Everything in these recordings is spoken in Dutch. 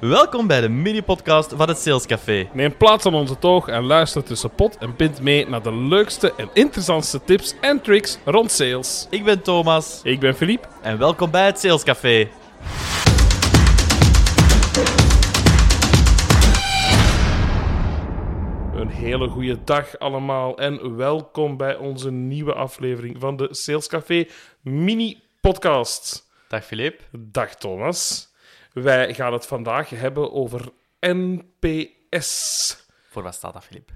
Welkom bij de mini-podcast van het Sales Café. Neem plaats aan onze toog en luister tussen pot en pint mee naar de leukste en interessantste tips en tricks rond sales. Ik ben Thomas Ik ben Philippe. en welkom bij het Sales Café. Een hele goede dag allemaal en welkom bij onze nieuwe aflevering van de Sales Café mini podcast. Dag Filip. Dag Thomas. Wij gaan het vandaag hebben over NPS. Voor wat staat dat, Filip?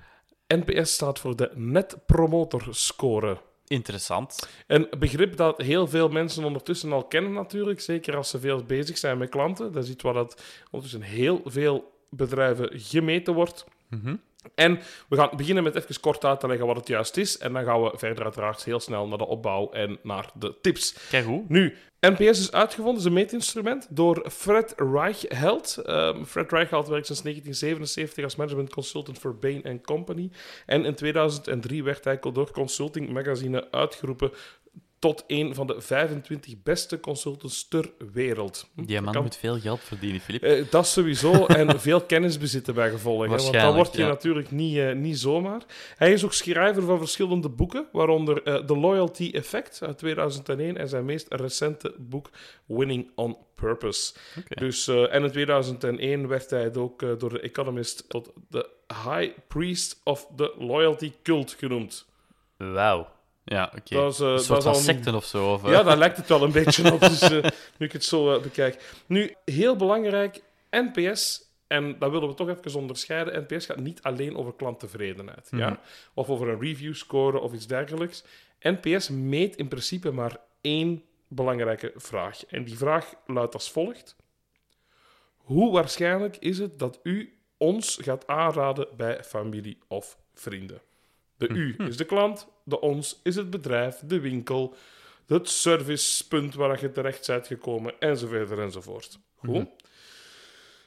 NPS staat voor de Net Promoter Score. Interessant. Een begrip dat heel veel mensen ondertussen al kennen natuurlijk, zeker als ze veel bezig zijn met klanten. Dat is iets waar dat ondertussen heel veel bedrijven gemeten wordt. Mhm. En we gaan beginnen met even kort uit te leggen wat het juist is. En dan gaan we verder uiteraard heel snel naar de opbouw en naar de tips. Kijk hoe. Nu, NPS is uitgevonden, is een meetinstrument, door Fred Reichheld. Ehm Fred Reichheld werkt sinds 1977 als management consultant voor Bain Company. En in 2003 werd hij door Consulting Magazine uitgeroepen tot een van de 25 beste consultants ter wereld. Die man Kan- moet veel geld verdienen, Filip. eh, dat sowieso. En veel kennis bezitten bij gevolg. Want dat Waarschijnlijk, wordt je ja. natuurlijk niet, eh, niet zomaar. Hij is ook schrijver van verschillende boeken, waaronder eh, The Loyalty Effect uit 2001 en zijn meest recente boek Winning on Purpose. Oké. Dus, en in 2001 werd hij ook door de Economist tot de High Priest of the Loyalty Cult genoemd. Wauw. Ja, oké. Dat is, eh, Een dat soort is secten of zo. Of? Ja, daar lijkt het wel een beetje op, dus, eh, nu ik het zo eh, bekijk. Nu, heel belangrijk, NPS, en dat willen we toch even onderscheiden, NPS gaat niet alleen over klanttevredenheid, Mhm. ja? of over een review score of iets dergelijks. NPS meet in principe maar één belangrijke vraag. En die vraag luidt als volgt. Hoe waarschijnlijk is het dat u ons gaat aanraden bij familie of vrienden? De u is de klant, de ons is het bedrijf, de winkel, het servicepunt waar je terecht bent gekomen, enzovoort enzovoort. Goed.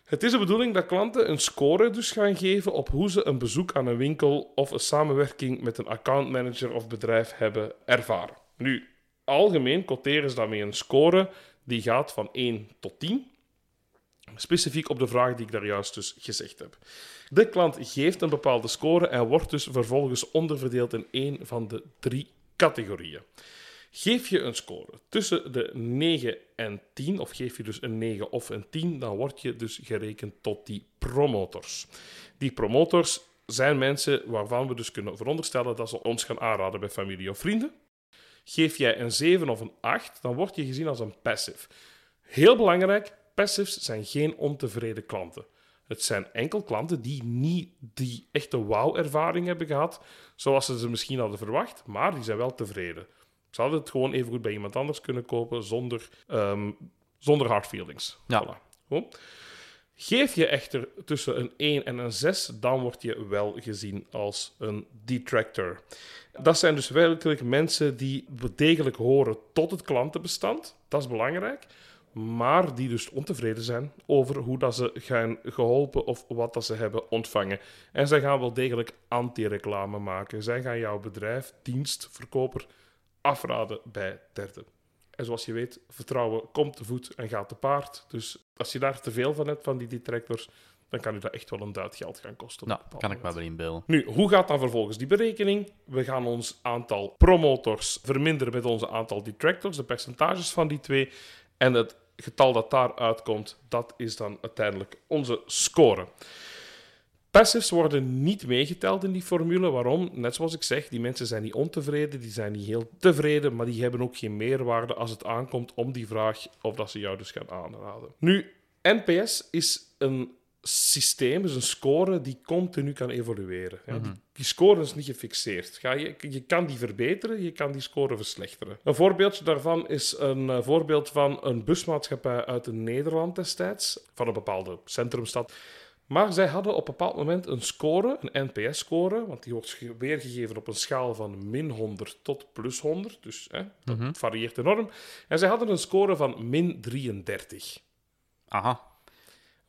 Het is de bedoeling dat klanten een score dus gaan geven op hoe ze een bezoek aan een winkel of een samenwerking met een accountmanager of bedrijf hebben ervaren. Nu, algemeen quoteren ze daarmee een score die gaat van 1 tot 10. Specifiek op de vraag die ik daar juist dus gezegd heb. De klant geeft een bepaalde score en wordt dus vervolgens onderverdeeld in één van de drie categorieën. Geef je een score tussen de 9 en 10, of geef je dus een 9 of een 10, dan word je dus gerekend tot die promotors. Die promotors zijn mensen waarvan we dus kunnen veronderstellen dat ze ons gaan aanraden bij familie of vrienden. Geef jij een 7 of een 8, dan word je gezien als een passive. Heel belangrijk, passives zijn geen ontevreden klanten. Het zijn enkel klanten die niet die echte wow-ervaring hebben gehad, zoals ze ze misschien hadden verwacht, maar die zijn wel tevreden. Ze hadden het gewoon even goed bij iemand anders kunnen kopen zonder, ehm, zonder hard feelings. Ja. Voilà. Goed. Geef je echter tussen een 1 en een 6, dan word je wel gezien als een detractor. Dat zijn dus werkelijk mensen die degelijk horen tot het klantenbestand. Dat is belangrijk. Maar die dus ontevreden zijn over hoe dat ze gaan geholpen of wat dat ze hebben ontvangen. En zij gaan wel degelijk anti-reclame maken. Zij gaan jouw bedrijf, dienst, verkoper afraden bij derden. En zoals je weet, vertrouwen komt te voet en gaat te paard. Dus als je daar te veel van hebt, van die detractors, dan kan u dat echt wel een duit geld gaan kosten. Nou, kan ik me moment. wel inbeelden. Nu, hoe gaat dan vervolgens die berekening? We gaan ons aantal promotors verminderen met onze aantal detractors, de percentages van die twee. En het getal dat daar uitkomt, dat is dan uiteindelijk onze score. Passives worden niet meegeteld in die formule. Waarom? Net zoals ik zeg, die mensen zijn niet ontevreden, die zijn niet heel tevreden, maar die hebben ook geen meerwaarde als het aankomt om die vraag of dat ze jou dus gaan aanraden. Nu, NPS is een systeem, is een score die continu kan evolueren. Ja, die, die score is niet gefixeerd. Ga je, je kan die verbeteren, je kan die score verslechteren. Een voorbeeldje daarvan is een eh, voorbeeld van een busmaatschappij uit Nederland destijds, van een bepaalde centrumstad. Maar zij hadden op een bepaald moment een score, een NPS-score, want die wordt ge- weergegeven op een schaal van min 100 tot plus 100, dus hè, dat varieert enorm. En zij hadden een score van min 33. Aha.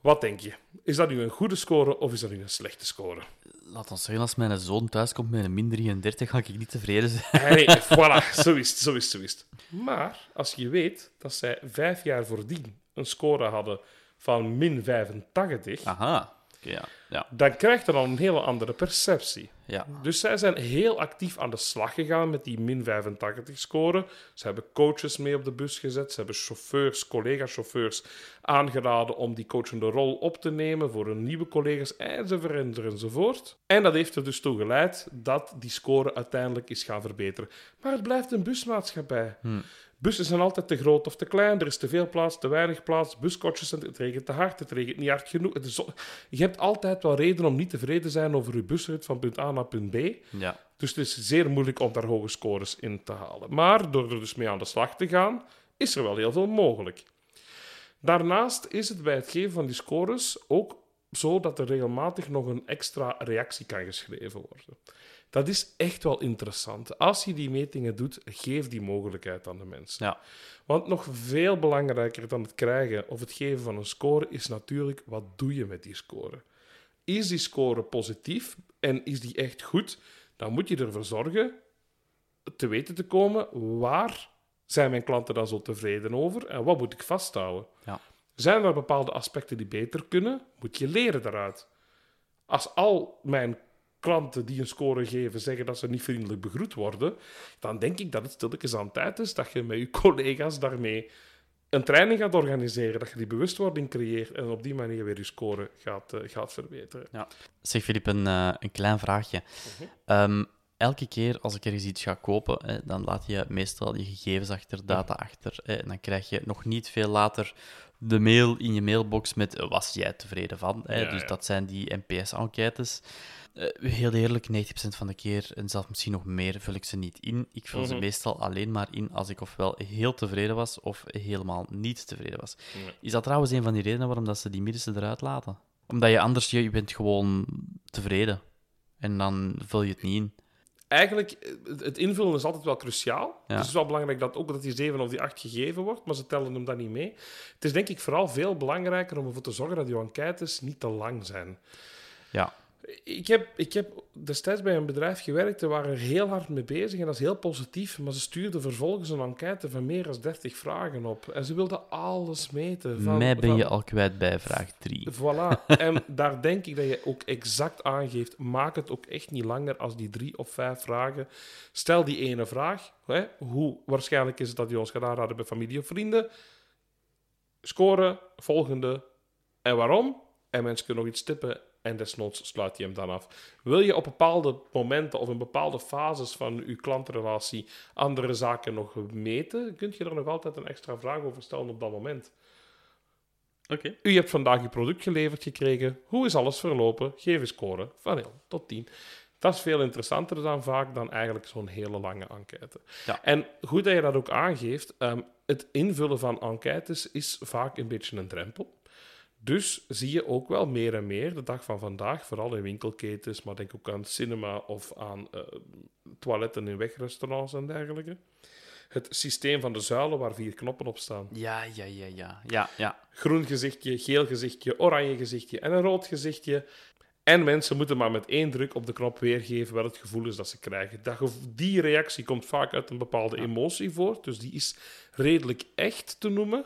Wat denk je? Is dat nu een goede score of is dat nu een slechte score? Laat ons zeggen, als mijn zoon thuiskomt met een min 33, ga ik niet tevreden zijn. Nee, voilà, zo is het, zo is het, zo is het. Maar als je weet dat zij vijf jaar voordien een score hadden van min 85, Aha. Ja. Ja. dan krijgt er al een hele andere perceptie. ja. Dus zij zijn heel actief aan de slag gegaan met die min 85 score. Ze hebben coaches mee op de bus gezet. Ze hebben chauffeurs, collega-chauffeurs aangeraden om die coachende rol op te nemen voor hun nieuwe collega's enzovoort enzovoort. En dat heeft er dus toe geleid dat die score uiteindelijk is gaan verbeteren. Maar het blijft een busmaatschappij. Bussen zijn altijd te groot of te klein. Er is te veel plaats, te weinig plaats. Buskotjes, het regent te hard, het regent niet hard genoeg. Is Je hebt altijd wel reden om niet tevreden te zijn over je busrit van punt A naar punt B. ja. Dus het is zeer moeilijk om daar hoge scores in te halen. Maar door er dus mee aan de slag te gaan, is er wel heel veel mogelijk. Daarnaast is het bij het geven van die scores ook zo dat er regelmatig nog een extra reactie kan geschreven worden. Dat is echt wel interessant. Als je die metingen doet, geef die mogelijkheid aan de mensen. Ja. Want nog veel belangrijker dan het krijgen of het geven van een score is natuurlijk wat doe je met die score. Is die score positief en is die echt goed, dan moet je ervoor zorgen te weten te komen waar zijn mijn klanten dan zo tevreden over en wat moet ik vasthouden. Ja. Zijn er bepaalde aspecten die beter kunnen, moet je leren daaruit. Als al mijn klanten die een score geven zeggen dat ze niet vriendelijk begroet worden, dan denk ik dat het stilletjes aan tijd is dat je met je collega's daarmee een training gaat organiseren, dat je die bewustwording creëert en op die manier weer je score gaat, eh, gaat verbeteren. Zeg Filip, een, eh, een klein vraagje. Mhm. Ehm, elke keer als ik ergens iets ga kopen, hè, dan laat je meestal je gegevens achter, data achter. Hè, en dan krijg je nog niet veel later de mail in je mailbox met eh, was jij tevreden van? Hè? Ja, dus ja. dat zijn die NPS-enquêtes. Eh, heel eerlijk, 90% van de keer, en zelfs misschien nog meer, vul ik ze niet in. Ik vul ze Mhm. meestal alleen maar in als ik ofwel heel tevreden was of helemaal niet tevreden was. Is dat trouwens een van die redenen waarom dat ze die middenste eruit laten? Omdat je anders, je, je bent gewoon tevreden. En dan vul je het niet in. Eigenlijk, eh, het invullen is altijd wel cruciaal. Ja. Dus het is wel belangrijk dat ook dat die 7 of die 8 gegeven wordt, maar ze tellen hem dan niet mee. Het is denk ik vooral veel belangrijker om ervoor te zorgen dat je enquêtes niet te lang zijn. Ja. Ik heb, ik heb destijds bij een bedrijf gewerkt, die waren er heel hard mee bezig en dat is heel positief, maar ze stuurden vervolgens een enquête van meer dan 30 vragen op. En ze wilden alles meten. Van, Mij ben van- je al kwijt bij vraag 3. Voilà. en daar denk ik dat je ook exact aangeeft. Maak het ook echt niet langer als die drie of vijf vragen. Stel die ene vraag. Hè? Hoe waarschijnlijk is het dat je ons gaat aanraden bij familie of vrienden? Scoren, volgende. En waarom? En mensen kunnen nog iets tippen en desnoods sluit je hem dan af. Wil je op bepaalde momenten of in bepaalde fases van je klantrelatie andere zaken nog meten, kun je er nog altijd een extra vraag over stellen op dat moment. Oké. U hebt vandaag uw product geleverd gekregen. Hoe is alles verlopen? Geef een score van 1 tot 10. Dat is veel interessanter dan vaak dan eigenlijk zo'n hele lange enquête. Ja. En goed dat je dat ook aangeeft, ehm, het invullen van enquêtes is vaak een beetje een drempel. Dus zie je ook wel meer en meer de dag van vandaag, vooral in winkelketens, maar denk ook aan cinema of aan eh, toiletten in wegrestaurants en dergelijke. Het systeem van de zuilen waar vier knoppen op staan Ja, ja, ja, ja. Ja, ja. groen gezichtje, geel gezichtje, oranje gezichtje en een rood gezichtje. En mensen moeten maar met één druk op de knop weergeven wat het gevoel is dat ze krijgen. Dat die reactie komt vaak uit een bepaalde emotie voort, dus die is redelijk echt te noemen.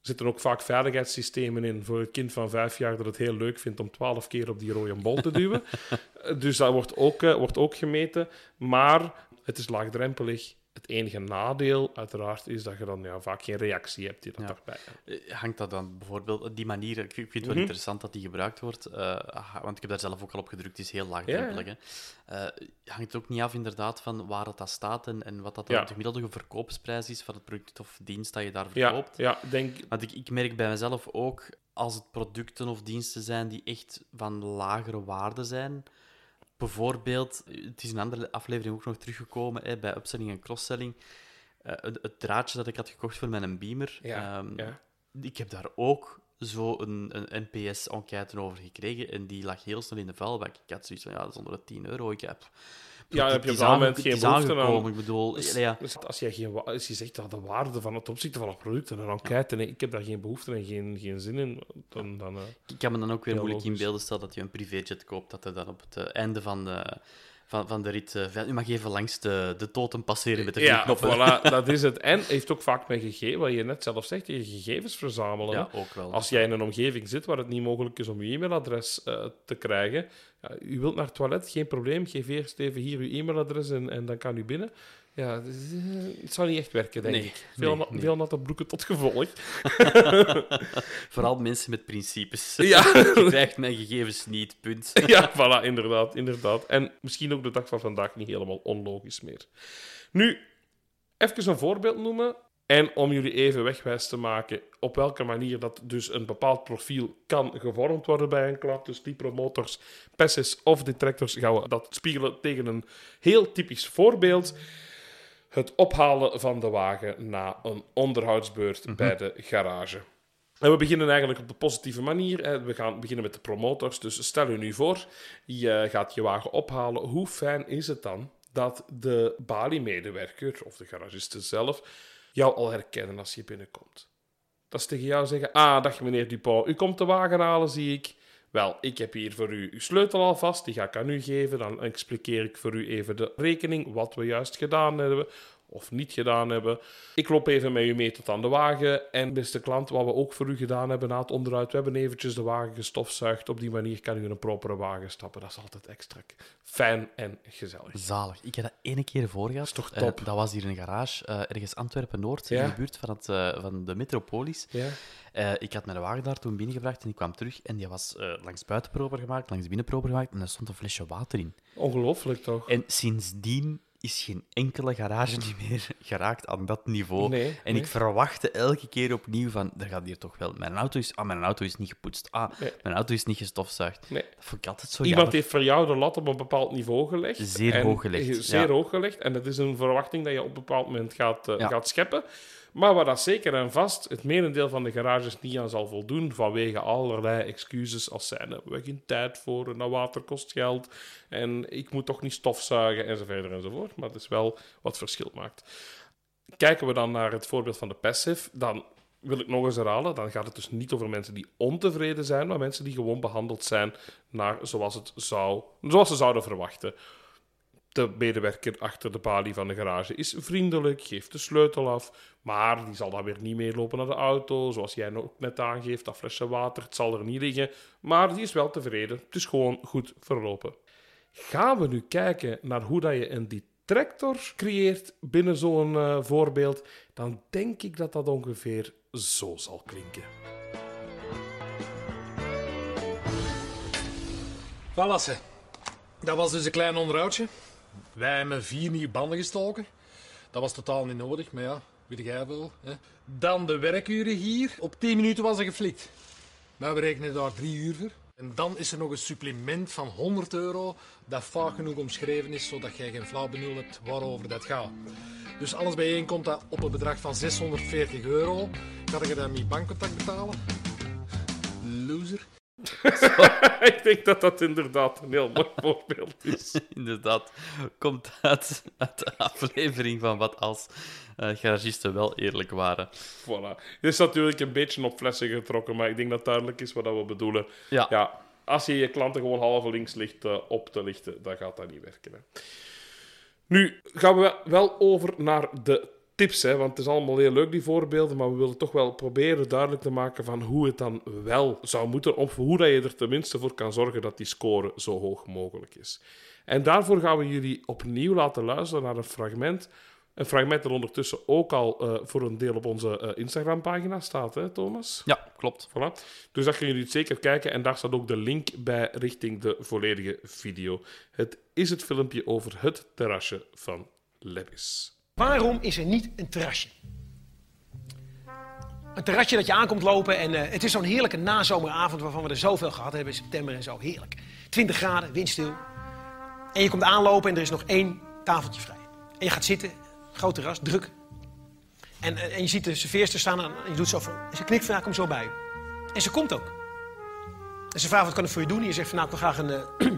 Er zitten ook vaak veiligheidssystemen in voor het kind van vijf jaar dat het heel leuk vindt om twaalf keer op die rode bol te duwen. dus dat wordt ook, eh, wordt ook gemeten. Maar het is laagdrempelig. Het enige nadeel, uiteraard, is dat je dan ja, vaak geen reactie hebt die dat Ja. daarbij Eh, Hangt dat dan bijvoorbeeld, die manier, ik vind het wel Mhm. interessant dat die gebruikt wordt, eh, ah, want ik heb daar zelf ook al op gedrukt, het is heel laagdrempelig. hè. Eh, hangt het ook niet af inderdaad van waar dat, dat staat en, en wat dat dan Ja. de gemiddelde verkoopsprijs is van het product of dienst dat je daar Ja, verkoopt? ja denk, Want ik, ik merk bij mezelf ook, als het producten of diensten zijn die echt van lagere waarde zijn. Bijvoorbeeld, het is een andere aflevering ook nog teruggekomen hè, bij upselling en cross-selling. Eh, het, het draadje dat ik had gekocht voor mijn Beamer. Ja, ehm, ja. Ik heb daar ook zo een, een NPS-enquête over gekregen en die lag heel snel in de vuilbak. Ik had zoiets van, ja, dat is onder de 10 euro. Ik heb... Ja, heb je op dat moment geen behoefte aan. Ik bedoel, Dus- ja, dus als, je geen, als je zegt dat de waarde van het opzichte van het product en een enquête, nee, ik heb daar geen behoefte en geen, geen zin in, dan... dan eh, Ik kan me dan ook weer moeilijk logisch. inbeelden, stel dat je een privéjet koopt, dat er dan op het eh, einde van de, van, van de rit. eh, u mag even langs de, de totem passeren met de Ja, knoppen. voilà, dat is het. En heeft ook vaak met gegevens, wat je net zelf zegt, je gegevens verzamelen. Ja, ook wel. Als jij in een omgeving zit waar het niet mogelijk is om je e-mailadres eh, te krijgen, ja, u wilt naar het toilet, geen probleem, geef eerst even hier uw e-mailadres en, en dan kan u binnen. Ja, het is, eh, het zou niet echt werken, denk Nee, ik. Veel, nee, nee. veel natte broeken tot gevolg. Vooral mensen met principes. Ja. Je krijgt mijn gegevens niet, punt. ja, voilà, inderdaad, inderdaad. En misschien ook de dag van vandaag niet helemaal onlogisch meer. Nu, even een voorbeeld noemen. En om jullie even wegwijs te maken op welke manier dat dus een bepaald profiel kan gevormd worden bij een klant. Dus die promotors, passes of detractors gaan we dat spiegelen tegen een heel typisch voorbeeld. Het ophalen van de wagen na een onderhoudsbeurt bij de garage. En we beginnen eigenlijk op de positieve manier. We gaan beginnen met de promotors. Dus stel u nu voor, je gaat je wagen ophalen. Hoe fijn is het dan dat de baliemedewerker of de garagiste zelf jou al herkennen als je binnenkomt? Dat is tegen jou zeggen: Ah, dag meneer Dupont, u komt de wagen halen, zie ik. Wel, ik heb hier voor u uw sleutel al vast, die ga ik aan u geven. Dan expliqueer ik voor u even de rekening, wat we juist gedaan hebben of niet gedaan hebben. Ik loop even met u mee tot aan de wagen. En beste klant, wat we ook voor u gedaan hebben na het onderhoud, we hebben eventjes de wagen gestofzuigd. Op die manier kan u in een propere wagen stappen. Dat is altijd extra fijn en gezellig. Zalig. Ik heb dat ene keer voor gehad. is toch Eh, top? dat was hier in een garage, eh, ergens Antwerpen-Noord, Ja. in de buurt van, het, eh, van de metropolis. Ja? Ik had mijn wagen daar toen binnengebracht en ik kwam terug en die was langs buiten proper gemaakt, langs binnen proper gemaakt en er stond een flesje water in. Ongelooflijk toch? En sindsdien is geen enkele garage niet meer geraakt aan dat niveau. Nee, en nee. ik verwachtte elke keer opnieuw van, er gaat hier toch wel... Mijn auto is, ah, mijn auto is niet gepoetst. Ah, Nee. mijn auto is niet gestofzuigd. Nee. Dat vond ik altijd zo Iemand jammer. heeft voor jou de lat op een bepaald niveau gelegd. Zeer En- hoog gelegd, Zeer ja. hoog gelegd. En dat is een verwachting dat je op een bepaald moment gaat, eh, Ja. gaat scheppen. Maar waar dat zeker en vast het merendeel van de garages niet aan zal voldoen, vanwege allerlei excuses als zijn we geen tijd voor, en dat water kost geld, en ik moet toch niet stofzuigen, enzovoort enzovoort. Maar het is wel wat verschil maakt. Kijken we dan naar het voorbeeld van de passive, dan wil ik nog eens herhalen, dan gaat het dus niet over mensen die ontevreden zijn, maar mensen die gewoon behandeld zijn naar zoals, het zou, zoals ze zouden verwachten. De medewerker achter de balie van de garage is vriendelijk, geeft de sleutel af, maar die zal dan weer niet meelopen naar de auto, zoals jij ook net aangeeft, dat flesje water, het zal er niet liggen, maar die is wel tevreden. Het is gewoon goed verlopen. Gaan we nu kijken naar hoe dat je een detractor creëert binnen zo'n eh, voorbeeld, dan denk ik dat dat ongeveer zo zal klinken. Valassen. Dat was dus een klein onderhoudje. Wij hebben vier nieuwe banden gestoken. Dat was totaal niet nodig, maar ja, weet jij wel. Hè. Dan de werkuren hier. Op 10 minuten was er geflikt. Maar we rekenen daar 3 uur voor. En dan is er nog een supplement van 100 euro dat vaak genoeg omschreven is, zodat jij geen flauw benul hebt waarover dat gaat. Dus alles bijeen komt dat op een bedrag van 640 euro. Kan ik dan met bankcontact betalen? Loser. ik denk dat dat inderdaad een heel mooi voorbeeld is. Inderdaad, komt uit, uit de aflevering van wat als eh, garagisten wel eerlijk waren. Voilà. Dit is natuurlijk een beetje op flessen getrokken, maar ik denk dat duidelijk is wat we bedoelen. Ja. Ja, als je je klanten gewoon halve links ligt eh, op te lichten, dan gaat dat niet werken. Hè. Nu gaan we wel over naar de tips, hè, want het is allemaal heel leuk, die voorbeelden, maar we willen toch wel proberen duidelijk te maken van hoe het dan wel zou moeten, of hoe dat je er tenminste voor kan zorgen dat die score zo hoog mogelijk is. En daarvoor gaan we jullie opnieuw laten luisteren naar een fragment. Een fragment dat ondertussen ook al eh, voor een deel op onze eh, Instagram-pagina staat, hè, Thomas? Ja, klopt. Voilà. Dus dat gaan jullie het zeker kijken. En daar staat ook de link bij richting de volledige video. Het is het filmpje over het terrasje van Lebis. Waarom is er niet een terrasje? Een terrasje dat je aankomt lopen en eh, het is zo'n heerlijke nazomeravond waarvan we er zoveel gehad hebben in september en zo. Heerlijk. 20 graden, windstil. En je komt aanlopen en er is nog één tafeltje vrij. En je gaat zitten, groot terras, druk. En, eh, en je ziet de serveerster staan en je doet zo van... Ze knikt van, kom zo bij. En ze komt ook. En ze vraagt, wat kan ik voor je doen? En je zegt van, nou, ik wil graag een, eh,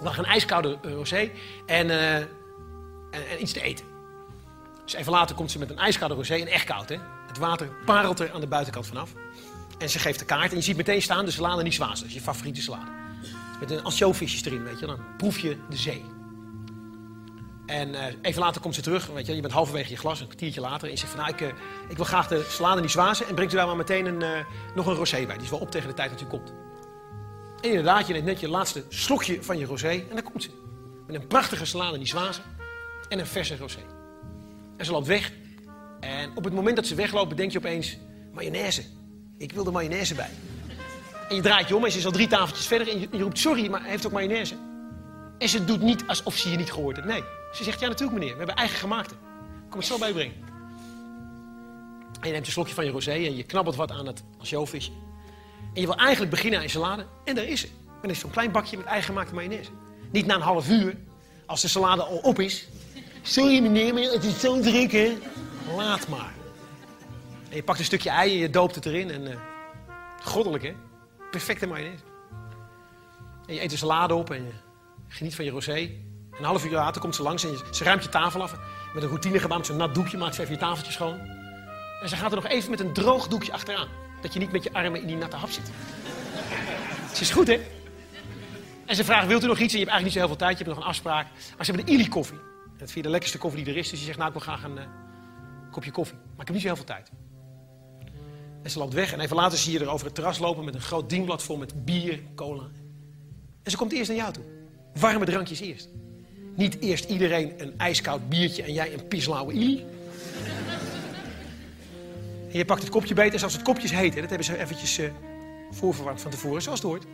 graag een ijskoude rosé en, en iets te eten. Dus even later komt ze met een ijskoude rosé en echt koud, hè? Het water parelt er aan de buitenkant vanaf. En ze geeft de kaart en je ziet meteen staan de salade niet zwaarste. Dat is je favoriete salade. Met een ansjovisjes erin, weet je. Dan proef je de zee. En eh, even later komt ze terug. Weet je, je bent halverwege je glas, een kwartiertje later. En je zegt van, nou, ik, eh, ik wil graag de salade niet zwazen. En brengt u daar maar meteen een, eh, nog een rosé bij. Die is wel op tegen de tijd dat u komt. En inderdaad, je neemt net je laatste slokje van je rosé. En daar komt ze. Met een prachtige salade niet zwazen. En een verse rosé. En ze loopt weg. En op het moment dat ze wegloopt, bedenk je opeens... Mayonaise. Ik wil de mayonaise bij. En je draait je om en ze is al drie tafeltjes verder. En je, roept, sorry, maar hij heeft ook mayonaise. En ze doet niet alsof ze je niet gehoord heeft. Nee. Ze zegt, ja natuurlijk meneer, we hebben eigen gemaakte. Kom ik zo bijbrengen. En je neemt een slokje van je rosé en je knabbelt wat aan het ansjovisje. En je wil eigenlijk beginnen aan je salade. En daar is ze. En dan is zo'n klein bakje met eigen gemaakte mayonaise. Niet na een half uur, als de salade al op is. Sorry meneer, maar het is zo druk hè. Laat maar. En je pakt een stukje ei en je doopt het erin. En eh, goddelijk hè. Perfecte mayonaise. En je eet de salade op en je geniet van je rosé. En een half uur later komt ze langs en ze ruimt je tafel af. Met een routinegebaar, met zo'n nat doekje, maakt ze even je tafeltje schoon. En ze gaat er nog even met een droog doekje achteraan. Dat je niet met je armen in die natte hap zit. Ze is goed, hè? En ze vraagt, wilt u nog iets? En je hebt eigenlijk niet zo heel veel tijd, je hebt nog een afspraak. Maar ze hebben de Illy koffie. Dat vind je de lekkerste koffie die er is. Dus je zegt, nou, ik wil graag een eh, kopje koffie. Maar ik heb niet zo heel veel tijd. En ze loopt weg en even later zie je er over het terras lopen met een groot dienblad vol met bier, cola. En ze komt eerst naar jou toe. Warme drankjes eerst. Niet eerst iedereen een ijskoud biertje en jij een pislauwe Illy. En je pakt het kopje beter, zelfs het kopje is heet. Hè? Dat hebben ze eventjes eh, voorverwarmd van tevoren, zoals het hoort.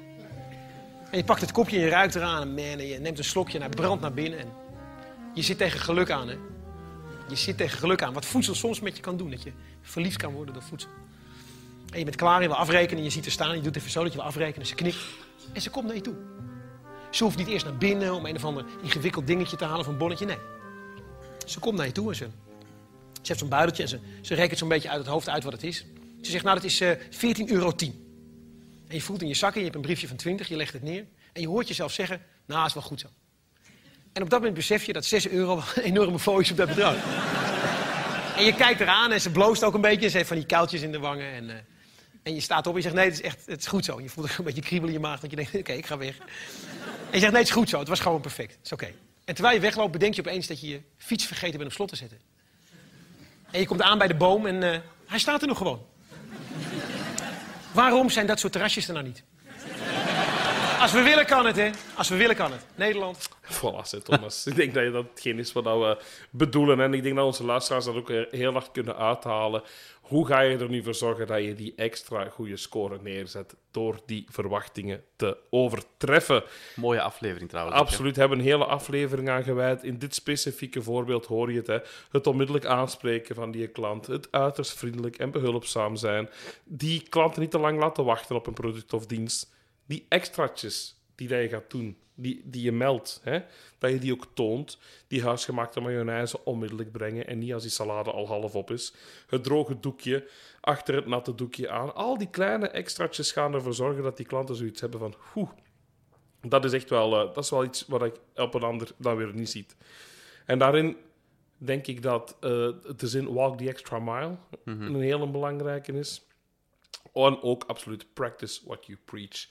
En je pakt het kopje en je ruikt eraan en, man, en je neemt een slokje en hij brandt naar binnen. En je zit tegen geluk aan, hè. Je zit tegen geluk aan. Wat voedsel soms met je kan doen. Dat je verliefd kan worden door voedsel. En je bent klaar, je wil afrekenen, je ziet er staan. Je doet even zo dat je wil afrekenen. Ze knikt en ze komt naar je toe. Ze hoeft niet eerst naar binnen om een of ander ingewikkeld dingetje te halen of een bonnetje. Nee. Ze komt naar je toe en ze, ze heeft zo'n buideltje en ze, ze rekent zo'n beetje uit het hoofd uit wat het is. Ze zegt, nou dat is eh 14,10 euro. En je voelt in je zakken, je hebt een briefje van 20, je legt het neer. En je hoort jezelf zeggen, nou is wel goed zo. En op dat moment besef je dat 6 euro een enorme fooi is op dat bedrag. en je kijkt eraan en ze bloost ook een beetje. Ze heeft van die kuiltjes in de wangen. En, eh, en je staat op en je zegt, nee, het is echt het is goed zo. Je voelt een beetje kriebelen in je maag. Dat je denkt, oké, ik ga weg. En je zegt, nee, het is goed zo. Het was gewoon perfect. Het is oké. En terwijl je wegloopt, bedenk je opeens dat je je fiets vergeten bent op slot te zetten. En je komt aan bij de boom en eh, hij staat er nog gewoon. Waarom zijn dat soort terrasjes er nou niet? Als we willen kan het, hè? Als we willen kan het. Nederland. Voilà, zet, Thomas. ik denk dat je dat hetgeen is wat we bedoelen. En ik denk dat onze luisteraars dat ook heel hard kunnen uithalen. Hoe ga je er nu voor zorgen dat je die extra goede score neerzet door die verwachtingen te overtreffen? Mooie aflevering trouwens. hè. Absoluut, hebben een hele aflevering aan gewijd. In dit specifieke voorbeeld hoor je het. Hè. Het onmiddellijk aanspreken van die klant. Het uiterst vriendelijk en behulpzaam zijn. Die klanten niet te lang laten wachten op een product of dienst. Die extraatjes die dat je gaat doen, die, die je meldt, hè, dat je die ook toont. Die huisgemaakte mayonaise onmiddellijk brengen en niet als die salade al half op is. Het droge doekje achter het natte doekje aan. Al die kleine extraatjes gaan ervoor zorgen dat die klanten zoiets hebben van... Oeh, dat is echt wel, eh, dat is wel iets wat ik op een ander dan weer niet ziet. En daarin denk ik dat eh, de zin walk the extra mile een hele belangrijke is. En ook absoluut practice what you preach.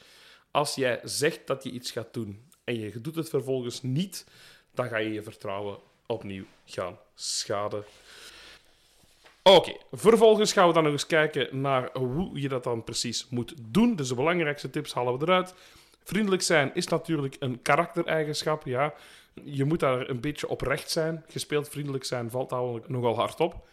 Als jij zegt dat je iets gaat doen en je doet het vervolgens niet, dan ga je je vertrouwen opnieuw gaan schaden. Oké, vervolgens gaan we dan nog eens kijken naar hoe je dat dan precies moet doen. Dus de belangrijkste tips halen we eruit. Vriendelijk zijn is natuurlijk een karaktereigenschap, ja. Je moet daar een beetje oprecht zijn. Gespeeld vriendelijk zijn valt daar nogal hard op.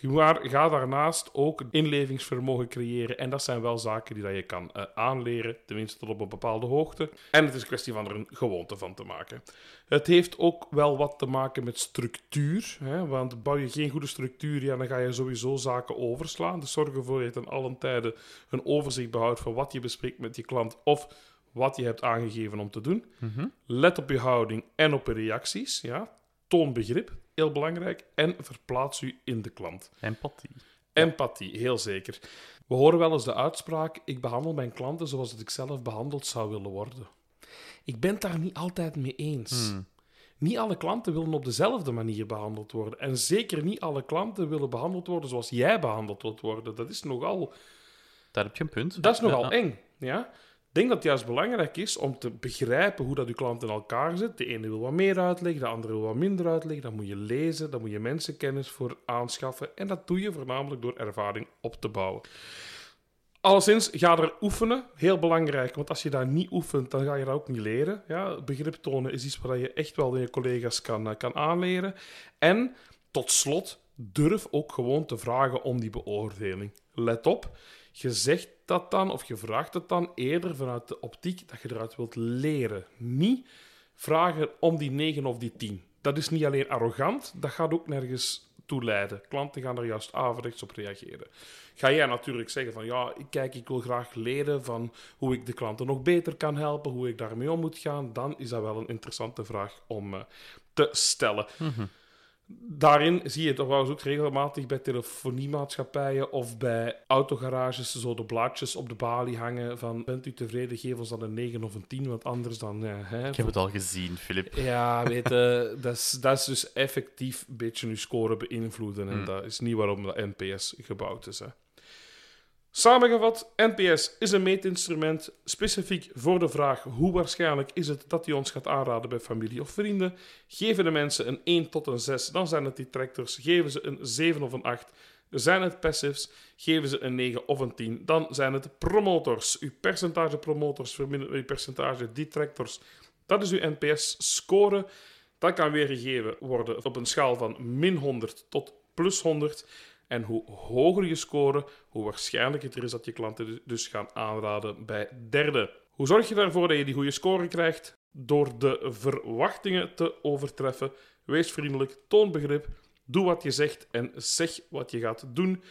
Maar ga daarnaast ook inlevingsvermogen creëren. En dat zijn wel zaken die dat je kan eh, aanleren, tenminste tot op een bepaalde hoogte. En het is een kwestie van er een gewoonte van te maken. Het heeft ook wel wat te maken met structuur. Hè? Want bouw je geen goede structuur, ja, dan ga je sowieso zaken overslaan. Dus zorg ervoor dat je ten allen tijde een overzicht behoudt van wat je bespreekt met je klant of wat je hebt aangegeven om te doen. Let op je houding en op je reacties. Ja? Toon begrip, heel belangrijk. En verplaats u in de klant. Empathie. Empathie, heel zeker. We horen wel eens de uitspraak: ik behandel mijn klanten zoals dat ik zelf behandeld zou willen worden. Ik ben het daar niet altijd mee eens. Niet alle klanten willen op dezelfde manier behandeld worden. En zeker niet alle klanten willen behandeld worden zoals jij behandeld wilt worden. Dat is nogal, Daar heb je een punt. dat is nogal Ja. eng. Ja? Denk dat het juist belangrijk is om te begrijpen hoe dat je klant in elkaar zit. De ene wil wat meer uitleg, de andere wil wat minder uitleg. Dan moet je lezen, dan moet je mensenkennis voor aanschaffen. En dat doe je voornamelijk door ervaring op te bouwen. Alleszins, ga er oefenen. Heel belangrijk, want als je daar niet oefent, dan ga je dat ook niet leren. Ja, begrip tonen is iets wat je echt wel je collega's kan, eh, kan aanleren. En tot slot, durf ook gewoon te vragen om die beoordeling. Let op, je zegt dat dan, of je vraagt het dan eerder vanuit de optiek dat je eruit wilt leren. Niet vragen om die 9 of die 10. Dat is niet alleen arrogant, dat gaat ook nergens toe leiden. Klanten gaan er juist averechts op reageren. Ga jij natuurlijk zeggen van ja, kijk, ik wil graag leren van hoe ik de klanten nog beter kan helpen, hoe ik daarmee om moet gaan, dan is dat wel een interessante vraag om eh, te stellen. Daarin zie je toch wel eens ook regelmatig bij telefoniemaatschappijen of bij autogarages zo de blaadjes op de balie hangen van bent u tevreden, geef ons dan een 9 of een 10, want anders dan... Hè, Ik heb het al gezien, Filip. ja, weet je, dat is, dat is dus effectief een beetje je score beïnvloeden. En dat is niet waarom de NPS gebouwd is. Hè. Samengevat, NPS is een meetinstrument specifiek voor de vraag hoe waarschijnlijk is het dat hij ons gaat aanraden bij familie of vrienden. Geven de mensen een 1 tot een 6, dan zijn het detractors. Geven ze een 7 of een 8, zijn het passives. Geven ze een 9 of een 10, dan zijn het promotors. Uw percentage promotors vermindert uw percentage detractors. Dat is uw NPS-score. Dat kan weergegeven worden op een schaal van min 100 tot plus 100. En hoe hoger je score, hoe waarschijnlijker het er is dat je klanten dus gaan aanraden bij derden. Hoe zorg je ervoor dat je die goede score krijgt? Door de verwachtingen te overtreffen. Wees vriendelijk, toon begrip, doe wat je zegt en zeg wat je gaat doen.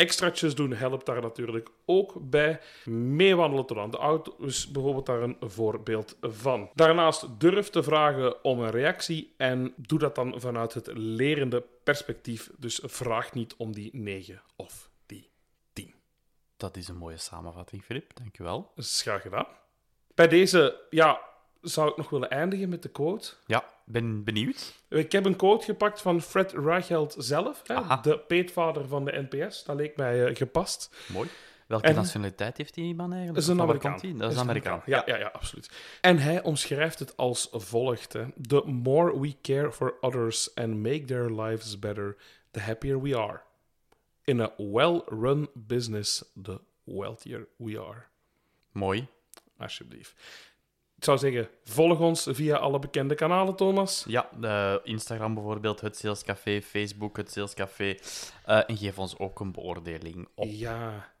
Extraatjes doen helpt daar natuurlijk ook bij. Meewandelen tot aan de auto is bijvoorbeeld daar een voorbeeld van. Daarnaast durf te vragen om een reactie en doe dat dan vanuit het lerende perspectief. Dus vraag niet om die 9 of die 10. Dat is een mooie samenvatting, Filip. Dankjewel. Dat is graag gedaan. Bij deze, ja, zou ik nog willen eindigen met de quote. Ja, ben benieuwd. Ik heb een quote gepakt van Fred Reichelt zelf, hè, de peetvader van de NPS. Dat leek mij eh, gepast. Mooi. Welke En- nationaliteit heeft die man eigenlijk? Dat is een Amerikaan. Dat is een Amerikaan. Ja, ja, ja, absoluut. En hij omschrijft het als volgt. Hè. The more we care for others and make their lives better, the happier we are. In a well-run business, the wealthier we are. Mooi. Alsjeblieft. Ik zou zeggen, volg ons via alle bekende kanalen, Thomas. Ja, Instagram bijvoorbeeld, het Salescafé, Facebook, het Salescafé. Eh, en geef ons ook een beoordeling op Ja.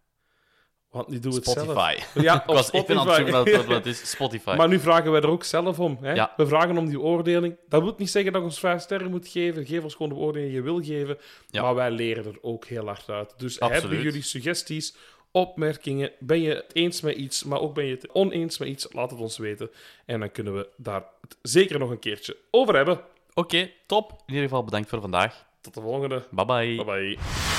Want nu doen we het Spotify. zelf. Ja, Ik op was even aan het zoeken Spotify. wat het is. Spotify. Maar nu vragen wij er ook zelf om. Hè? Ja. We vragen om die oordeling. Dat wil niet zeggen dat je ons vijf sterren moet geven. Geef ons gewoon de oordeling die je wil geven. Ja. Maar wij leren er ook heel hard uit. Dus Absoluut. hebben jullie suggesties, opmerkingen? Ben je het eens met iets, maar ook ben je het oneens met iets? Laat het ons weten. En dan kunnen we daar het zeker nog een keertje over hebben. Oké, top. In ieder geval bedankt voor vandaag. Tot de volgende. Bye bye. Bye bye.